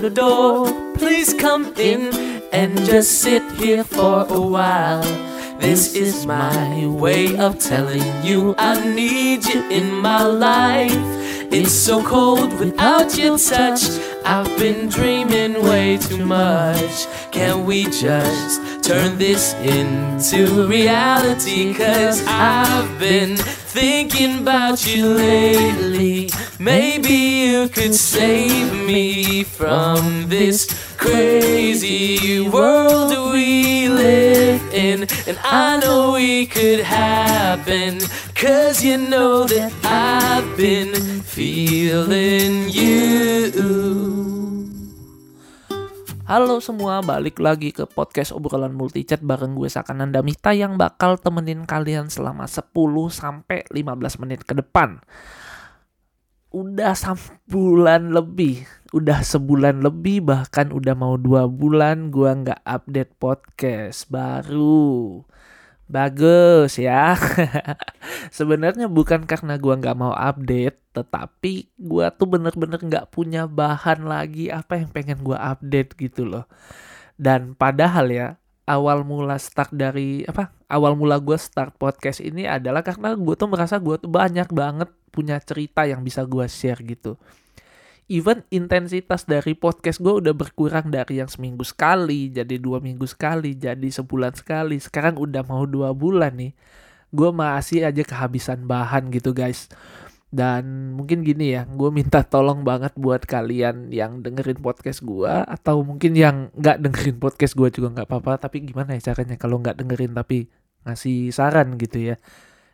the door. Please come in and just sit here for a while. This is my way of telling you I need you in my life. It's so cold without your touch. I've been dreaming way too much. Can we just turn this into reality? Cause I've been thinking about you lately. Maybe you could save me from this crazy world we live in. And I know we could happen. Cause you know that I've been feeling you. Halo semua, balik lagi ke podcast obrolan multichat bareng gue Sakanan Damita yang bakal temenin kalian selama 10 sampai 15 menit ke depan. Udah sebulan lebih, udah sebulan lebih bahkan udah mau dua bulan gua nggak update podcast baru. Bagus ya. Sebenarnya bukan karena gua nggak mau update, tetapi gua tuh bener-bener nggak punya bahan lagi apa yang pengen gua update gitu loh. Dan padahal ya awal mula start dari apa? Awal mula gua start podcast ini adalah karena gua tuh merasa gua tuh banyak banget punya cerita yang bisa gua share gitu. Even intensitas dari podcast gue udah berkurang dari yang seminggu sekali, jadi dua minggu sekali, jadi sebulan sekali. Sekarang udah mau dua bulan nih. Gue masih aja kehabisan bahan gitu guys. Dan mungkin gini ya, gue minta tolong banget buat kalian yang dengerin podcast gue atau mungkin yang nggak dengerin podcast gue juga nggak apa-apa. Tapi gimana ya caranya kalau nggak dengerin tapi ngasih saran gitu ya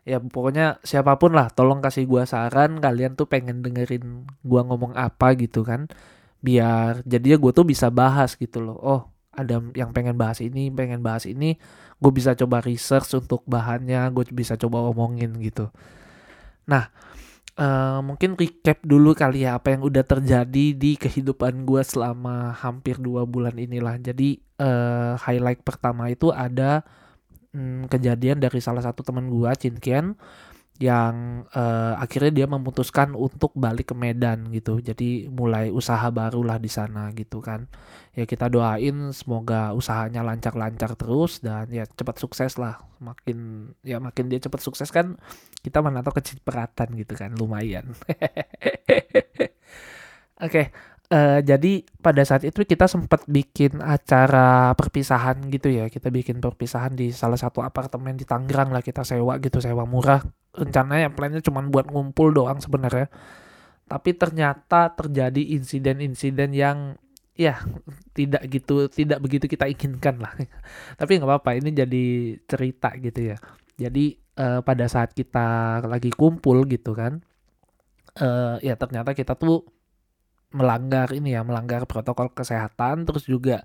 ya pokoknya siapa pun lah tolong kasih gua saran kalian tuh pengen dengerin gua ngomong apa gitu kan. Biar jadinya gue tuh bisa bahas gitu loh. Oh ada yang pengen bahas ini pengen bahas ini gue bisa coba research untuk bahannya gue bisa coba omongin gitu. Nah uh, mungkin recap dulu kali ya apa yang udah terjadi di kehidupan gue selama hampir dua bulan inilah. Jadi uh, highlight pertama itu ada hmm, kejadian dari salah satu teman gua Cinkian yang uh, akhirnya dia memutuskan untuk balik ke Medan gitu. Jadi mulai usaha baru lah di sana gitu kan. Ya kita doain semoga usahanya lancar-lancar terus dan ya cepat sukses lah. Makin ya makin dia cepat sukses kan kita mana tahu kecipratan gitu kan lumayan. Oke, okay, Uh, jadi pada saat itu kita sempat bikin acara perpisahan gitu ya. Kita bikin perpisahan di salah satu apartemen di Tangerang lah kita sewa gitu, sewa murah. Rencananya plannya cuma buat ngumpul doang sebenarnya. Tapi ternyata terjadi insiden-insiden yang ya tidak gitu, tidak begitu kita inginkan lah. Tapi nggak apa-apa, ini jadi cerita gitu ya. Jadi uh, pada saat kita lagi kumpul gitu kan, uh, ya ternyata kita tuh melanggar ini ya, melanggar protokol kesehatan terus juga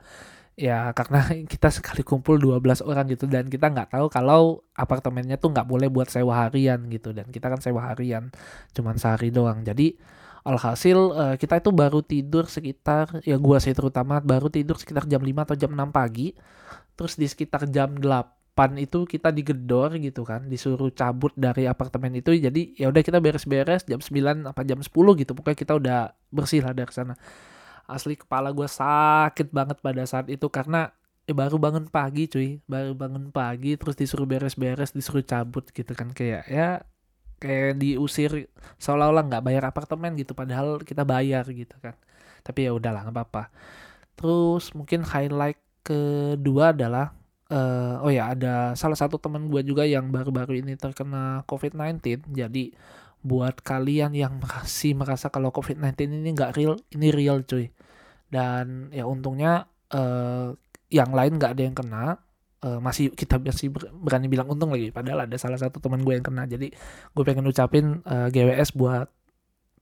ya karena kita sekali kumpul 12 orang gitu dan kita nggak tahu kalau apartemennya tuh nggak boleh buat sewa harian gitu dan kita kan sewa harian cuman sehari doang. Jadi alhasil uh, kita itu baru tidur sekitar ya gua sih terutama baru tidur sekitar jam 5 atau jam 6 pagi terus di sekitar jam 8 pan itu kita digedor gitu kan disuruh cabut dari apartemen itu jadi ya udah kita beres-beres jam 9 apa jam 10 gitu pokoknya kita udah bersih lah dari sana. Asli kepala gue sakit banget pada saat itu karena eh, baru bangun pagi cuy baru bangun pagi terus disuruh beres-beres disuruh cabut gitu kan kayak ya kayak diusir seolah-olah nggak bayar apartemen gitu padahal kita bayar gitu kan. Tapi ya udahlah nggak apa-apa. Terus mungkin highlight kedua adalah uh, oh ya ada salah satu teman gue juga yang baru-baru ini terkena COVID-19 jadi buat kalian yang masih merasa kalau COVID-19 ini nggak real ini real cuy. Dan ya untungnya uh, yang lain nggak ada yang kena. Uh, masih kita masih berani bilang untung lagi. Padahal ada salah satu teman gue yang kena. Jadi gue pengen ucapin uh, GWS buat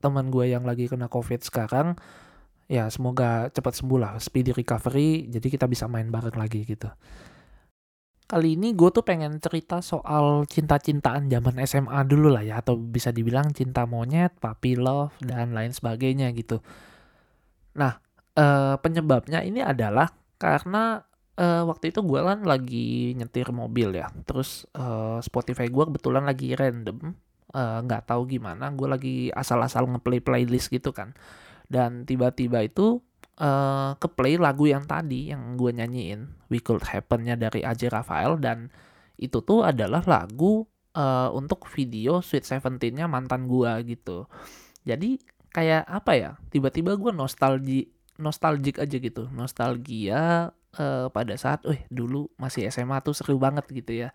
teman gue yang lagi kena COVID sekarang. Ya semoga cepat sembuh lah. Speedy recovery. Jadi kita bisa main bareng lagi gitu Kali ini gue tuh pengen cerita soal cinta-cintaan zaman SMA dulu lah ya atau bisa dibilang cinta monyet, puppy love dan lain sebagainya gitu. Nah, uh, penyebabnya ini adalah karena uh, waktu itu gue kan lagi nyetir mobil ya. Terus uh, Spotify gue kebetulan lagi random, nggak uh, tahu gimana, gue lagi asal-asal ngeplay playlist gitu kan. Dan tiba-tiba itu uh, ke play lagu yang tadi yang gue nyanyiin We Could Happen-nya dari AJ Rafael dan itu tuh adalah lagu uh, untuk video Sweet Seventeen-nya mantan gue gitu. Jadi kayak apa ya? Tiba-tiba gue nostalgi nostalgic aja gitu, nostalgia uh, pada saat, eh dulu masih SMA tuh seru banget gitu ya.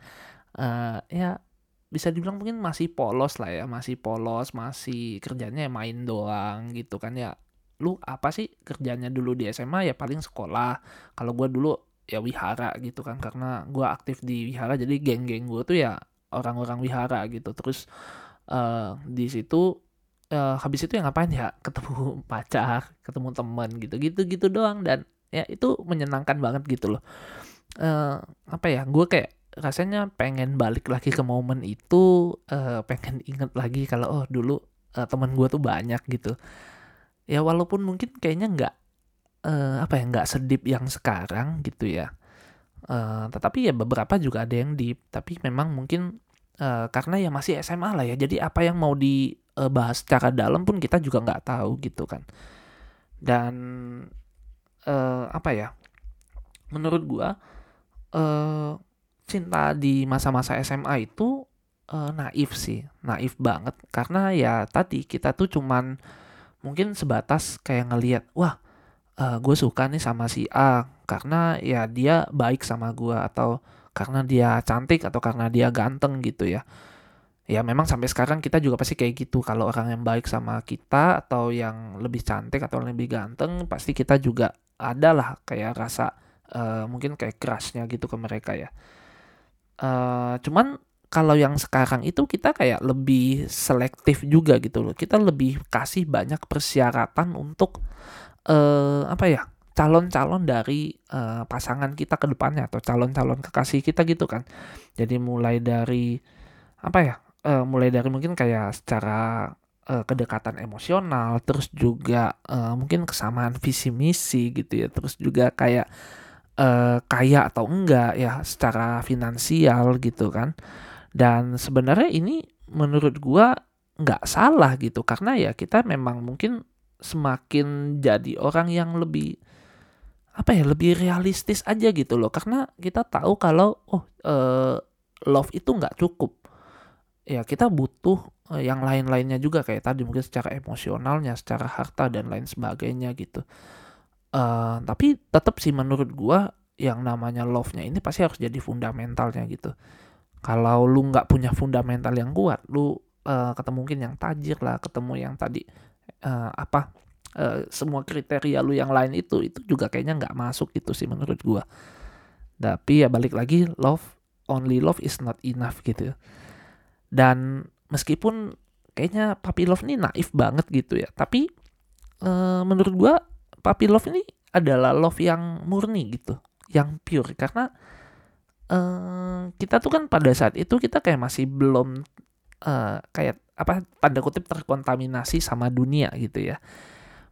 Uh, ya bisa dibilang mungkin masih polos lah ya, masih polos, masih kerjanya main doang gitu kan ya. Lu apa sih kerjanya dulu di SMA ya paling sekolah. Kalau gue dulu ya wihara gitu kan. Karena gue aktif di wihara jadi geng-geng gue tuh ya orang-orang wihara gitu. Terus uh, di situ uh, habis itu ya ngapain? Ya ketemu pacar ketemu teman gitu gitu gitu doang. Dan ya itu menyenangkan banget gitu loh. Uh, apa ya gue kayak rasanya pengen balik lagi ke momen itu uh, pengen inget lagi kalau oh dulu uh, teman gue tuh banyak gitu ya walaupun mungkin kayaknya nggak uh, apa ya nggak sedip yang sekarang gitu ya. Uh, tetapi ya beberapa juga ada yang deep. Tapi memang mungkin uh, karena ya masih SMA lah ya. Jadi apa yang mau dibahas secara dalam pun kita juga nggak tahu gitu kan. Dan uh, apa ya menurut gua uh, cinta di masa-masa SMA itu uh, naif sih. Naif banget. Karena ya tadi kita tuh cuman mungkin sebatas kayak ngelihat wah uh, gue suka nih sama si A karena ya dia baik sama gue atau karena dia cantik atau karena dia ganteng gitu ya. Ya memang sampai sekarang kita juga pasti kayak gitu. Kalau orang yang baik sama kita atau yang lebih cantik atau lebih ganteng pasti kita juga ada lah kayak rasa uh, mungkin kayak crushnya gitu ke mereka ya. Uh, cuman kalau yang sekarang itu kita kayak lebih selektif juga gitu loh kita lebih kasih banyak persyaratan untuk uh, apa ya calon-calon dari uh, pasangan kita ke depannya atau calon-calon kekasih kita gitu kan. Jadi mulai dari apa ya? Uh, mulai dari mungkin kayak secara uh, kedekatan emosional, terus juga uh, mungkin kesamaan visi misi gitu ya, terus juga kayak uh, kaya atau enggak ya secara finansial gitu kan. Dan sebenarnya ini menurut gua nggak salah gitu. Karena ya kita memang mungkin semakin jadi orang yang lebih apa ya lebih realistis aja gitu loh. Karena kita tahu kalau oh uh, love itu nggak cukup. Ya kita butuh uh, yang lain-lainnya juga. Kayak tadi mungkin secara emosionalnya secara harta dan lain sebagainya gitu. Uh, tapi tetap sih menurut gua yang namanya love-nya ini pasti harus jadi fundamentalnya gitu kalau lu nggak punya fundamental yang kuat lu uh, ketemu mungkin yang tajir lah ketemu yang tadi uh, apa uh, semua kriteria lu yang lain itu itu juga kayaknya nggak masuk gitu sih menurut gua. Tapi ya balik lagi love only love is not enough gitu. Dan meskipun kayaknya papi love ini naif banget gitu ya tapi uh, menurut gua papi love ini adalah love yang murni gitu yang pure. Karena uh, kita tuh kan pada saat itu kita kayak masih belum uh, kayak apa tanda kutip terkontaminasi sama dunia gitu ya.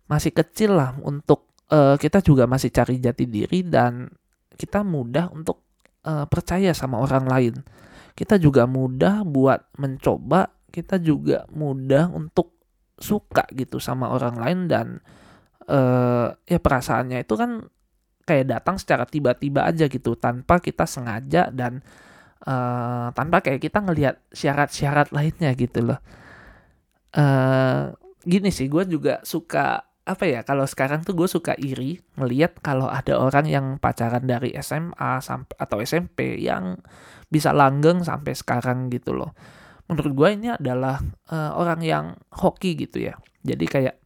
Masih kecil lah untuk uh, kita juga masih cari jati diri dan kita mudah untuk uh, percaya sama orang lain. Kita juga mudah buat mencoba kita juga mudah untuk suka gitu sama orang lain dan uh, ya perasaannya itu kan kayak datang secara tiba-tiba aja gitu tanpa kita sengaja dan uh, tanpa kayak kita ngelihat syarat-syarat lainnya gitu loh. Uh, gini sih, gue juga suka apa ya kalau sekarang tuh gue suka iri ngelihat kalau ada orang yang pacaran dari SMA sampai atau SMP yang bisa langgeng sampai sekarang gitu loh. Menurut gue ini adalah uh, orang yang hoki gitu ya. Jadi kayak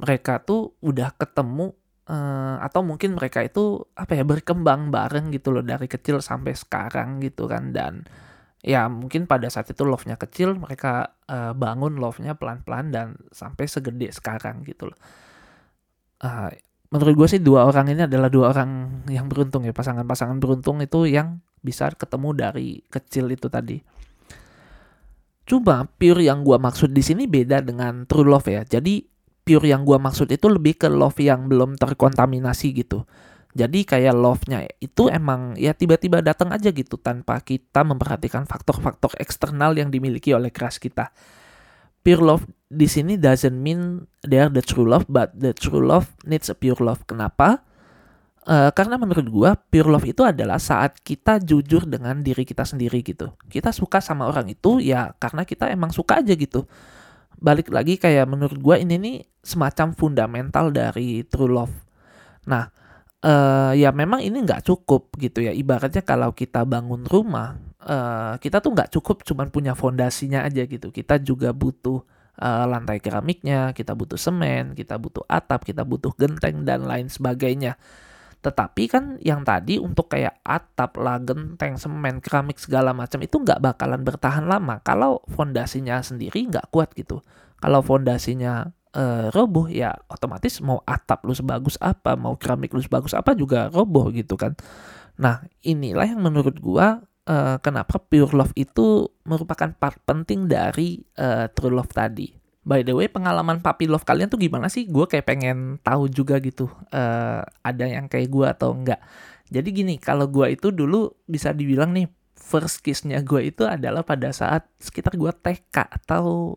mereka tuh udah ketemu uh, atau mungkin mereka itu apa ya berkembang bareng gitu loh dari kecil sampai sekarang gitu kan dan ya mungkin pada saat itu love-nya kecil mereka uh, bangun love-nya pelan-pelan dan sampai segede sekarang gitu loh. Uh, menurut gue sih dua orang ini adalah dua orang yang beruntung ya pasangan-pasangan beruntung itu yang bisa ketemu dari kecil itu tadi. Cuma pure yang gue maksud di sini beda dengan true love ya. Jadi pure yang gue maksud itu lebih ke love yang belum terkontaminasi gitu. Jadi kayak love-nya itu emang ya tiba-tiba datang aja gitu tanpa kita memperhatikan faktor-faktor eksternal yang dimiliki oleh crush kita. pure love di sini doesn't mean they are the true love, but the true love needs a pure love. Kenapa? Uh, karena menurut gua pure love itu adalah saat kita jujur dengan diri kita sendiri gitu. Kita suka sama orang itu ya karena kita emang suka aja gitu. Balik lagi kayak menurut gua ini nih semacam fundamental dari true love. Nah, uh, ya memang ini nggak cukup gitu ya. Ibaratnya kalau kita bangun rumah, uh, kita tuh nggak cukup cuman punya fondasinya aja gitu. Kita juga butuh uh, lantai keramiknya, kita butuh semen, kita butuh atap, kita butuh genteng dan lain sebagainya. Tetapi kan yang tadi untuk kayak atap lah, genteng, semen, keramik segala macam itu nggak bakalan bertahan lama kalau fondasinya sendiri nggak kuat gitu. Kalau fondasinya uh, roboh ya otomatis mau atap lu sebagus apa, mau keramik lu sebagus apa juga roboh gitu kan. Nah inilah yang menurut gua uh, kenapa pure love itu merupakan part penting dari uh, true love tadi. By the way, pengalaman puppy love kalian tuh gimana sih? Gue kayak pengen tahu juga gitu. Uh, ada yang kayak gue atau enggak. Jadi gini, kalau gue itu dulu bisa dibilang nih, first kissnya gue itu adalah pada saat sekitar gue TK atau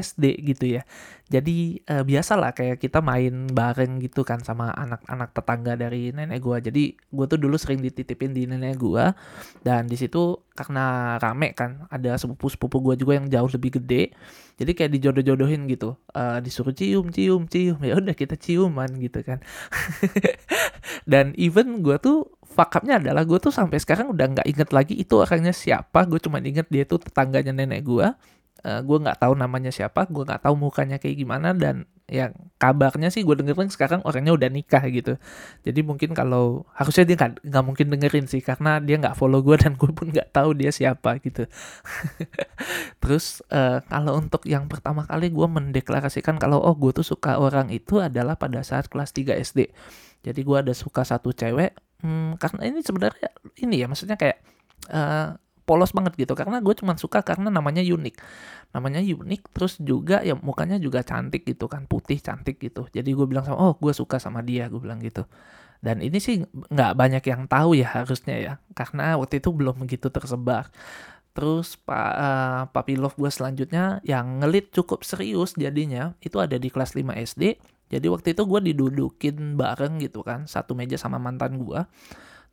SD gitu ya. Jadi uh, biasalah kayak kita main bareng gitu kan sama anak-anak tetangga dari nenek gua. Jadi gua tuh dulu sering dititipin di nenek gua dan di situ karena rame kan ada sepupu-sepupu gua juga yang jauh lebih gede. Jadi kayak dijodoh-jodohin gitu. Uh, disuruh cium, cium, cium. Ya udah kita ciuman gitu kan. dan even gua tuh fuck adalah gue tuh sampai sekarang udah nggak inget lagi itu orangnya siapa gue cuma inget dia tuh tetangganya nenek gue uh, eh, gue nggak tahu namanya siapa gue nggak tahu mukanya kayak gimana dan yang kabarnya sih gue dengerin sekarang orangnya udah nikah gitu. Jadi mungkin kalau harusnya dia nggak mungkin dengerin sih karena dia nggak follow gue dan gue pun nggak tahu dia siapa gitu. Terus uh, kalau untuk yang pertama kali gue mendeklarasikan kalau oh gue tuh suka orang itu adalah pada saat kelas 3 SD jadi gue ada suka satu cewek hmm, karena ini sebenarnya ini ya maksudnya kayak uh, polos banget gitu. Karena gue cuma suka karena namanya unik. Namanya unik terus juga ya mukanya juga cantik gitu kan putih cantik gitu. Jadi gue bilang sama oh gue suka sama dia gue bilang gitu. Dan ini sih nggak banyak yang tahu ya harusnya ya karena waktu itu belum begitu tersebar. Terus pak uh, papi love gue selanjutnya yang ngelit cukup serius jadinya itu ada di kelas 5 SD jadi waktu itu gue didudukin bareng gitu kan satu meja sama mantan gue.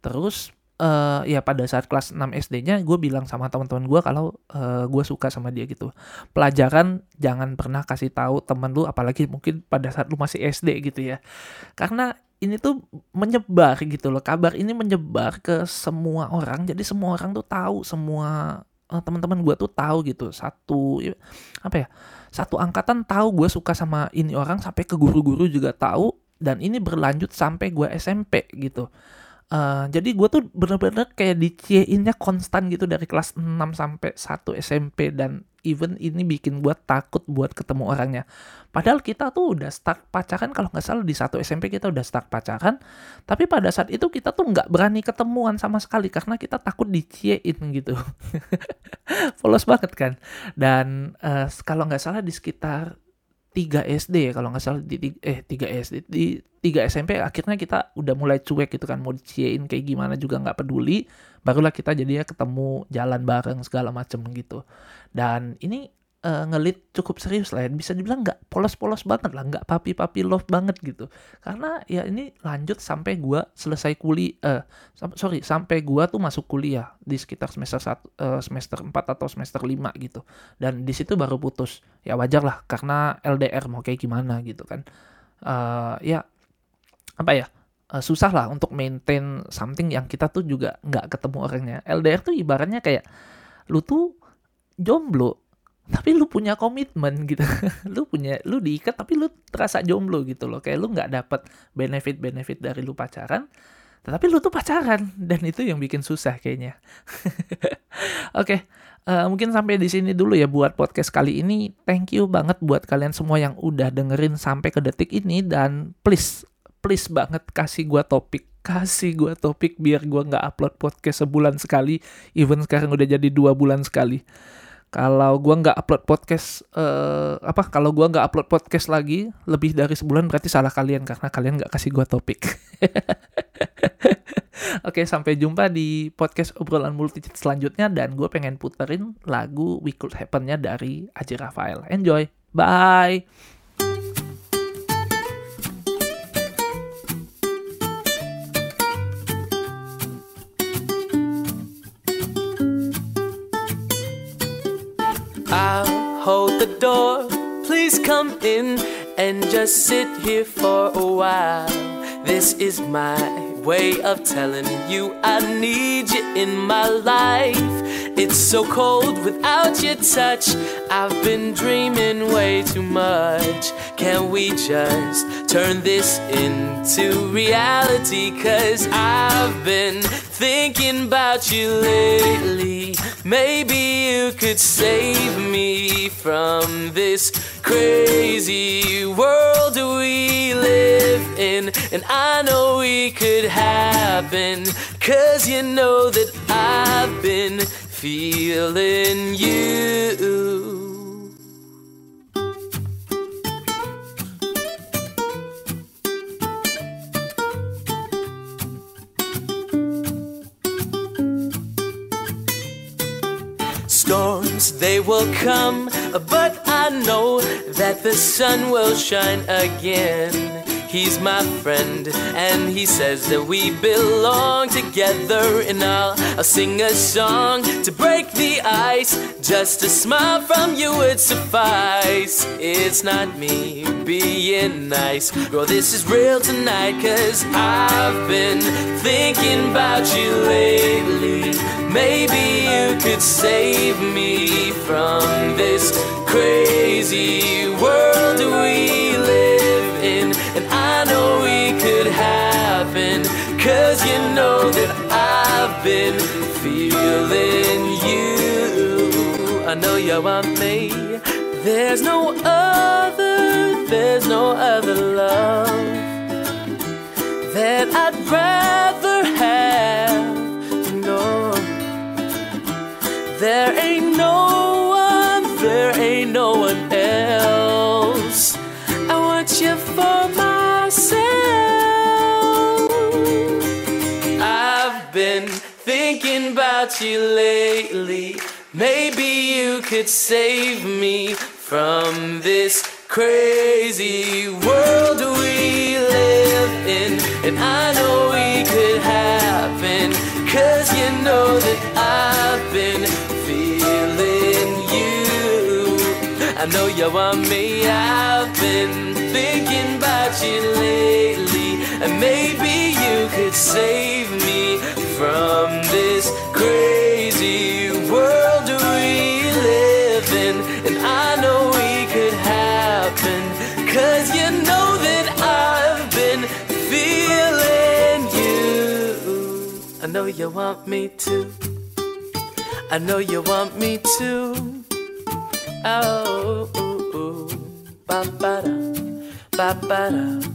Terus uh, ya pada saat kelas 6 SD-nya gue bilang sama teman-teman gue kalau uh, gue suka sama dia gitu. Pelajaran jangan pernah kasih tahu temen lu apalagi mungkin pada saat lu masih SD gitu ya. Karena ini tuh menyebar gitu loh. Kabar ini menyebar ke semua orang. Jadi semua orang tuh tahu, semua uh, teman-teman gue tuh tahu gitu. Satu apa ya? Satu angkatan tahu gue suka sama ini orang sampai ke guru-guru juga tahu dan ini berlanjut sampai gue SMP gitu. Uh, jadi gue tuh bener-bener kayak dicieinnya konstan gitu dari kelas 6 sampai 1 SMP dan even ini bikin gue takut buat ketemu orangnya. Padahal kita tuh udah start pacaran kalau nggak salah di satu SMP kita udah start pacaran, tapi pada saat itu kita tuh nggak berani ketemuan sama sekali karena kita takut diciein gitu. Polos banget kan. Dan uh, kalau nggak salah di sekitar 3 SD ya kalau nggak salah di eh 3 SD di 3 SMP akhirnya kita udah mulai cuek gitu kan mau diciein kayak gimana juga nggak peduli. Barulah kita jadinya ketemu jalan bareng segala macem gitu. Dan ini uh, ngelit cukup serius lah ya. Bisa dibilang nggak polos-polos banget lah, nggak papi-papi love banget gitu. Karena ya ini lanjut sampai gua selesai kuliah, uh, sorry, sampai gua tuh masuk kuliah di sekitar semester satu, uh, semester 4 atau semester 5 gitu. Dan di situ baru putus. Ya wajar lah, karena LDR mau kayak gimana gitu kan. Uh, ya, apa ya, susah lah untuk maintain something yang kita tuh juga nggak ketemu orangnya. LDR tuh ibaratnya kayak, lu tuh jomblo tapi lu punya komitmen gitu. Lu punya lu diikat tapi lu terasa jomblo gitu loh. Kayak lu nggak dapet benefit benefit dari lu pacaran tetapi lu tuh pacaran. Dan itu yang bikin susah kayaknya. Oke okay, uh, eh, mungkin sampai di sini dulu ya buat podcast kali ini. Thank you banget buat kalian semua yang udah dengerin sampai ke detik ini. Dan please please banget kasih gua topik. Kasih gua topik biar gua nggak upload podcast sebulan sekali. Even sekarang udah jadi dua bulan sekali kalau gua nggak upload podcast uh, apa kalau gua nggak upload podcast lagi lebih dari sebulan berarti salah kalian karena kalian nggak kasih gua topik Oke, sampai jumpa di podcast obrolan multichat selanjutnya dan gue pengen puterin lagu We Could Happen-nya dari Aji Rafael. Enjoy. Bye. I'll hold the door. Please come in and just sit here for a while. This is my way of telling you I need you in my life. It's so cold without your touch. I've been dreaming way too much. Can we just turn this into reality? Cause I've been thinking about you lately. Maybe you could save me from this crazy world we live in. And I know we could happen. Cause you know that I've been feeling you. They will come, but I know that the sun will shine again. He's my friend, and he says that we belong together. And I'll, I'll sing a song to break the ice. Just a smile from you would suffice. It's not me being nice. Girl, this is real tonight, cause I've been thinking about you lately. Maybe you could save me from this crazy world we cause you know that I've been feeling you. I know you want me. There's no other, there's no other love that I'd rather have. No, there ain't no you lately. Maybe you could save me from this crazy world we live in. And I know we could happen. Cause you know that I've been feeling you. I know you want me. I've been thinking about you lately. And maybe you could save me from You know that I've been feeling you. I know you want me to. I know you want me to. Oh, ba ba da, ba ba da.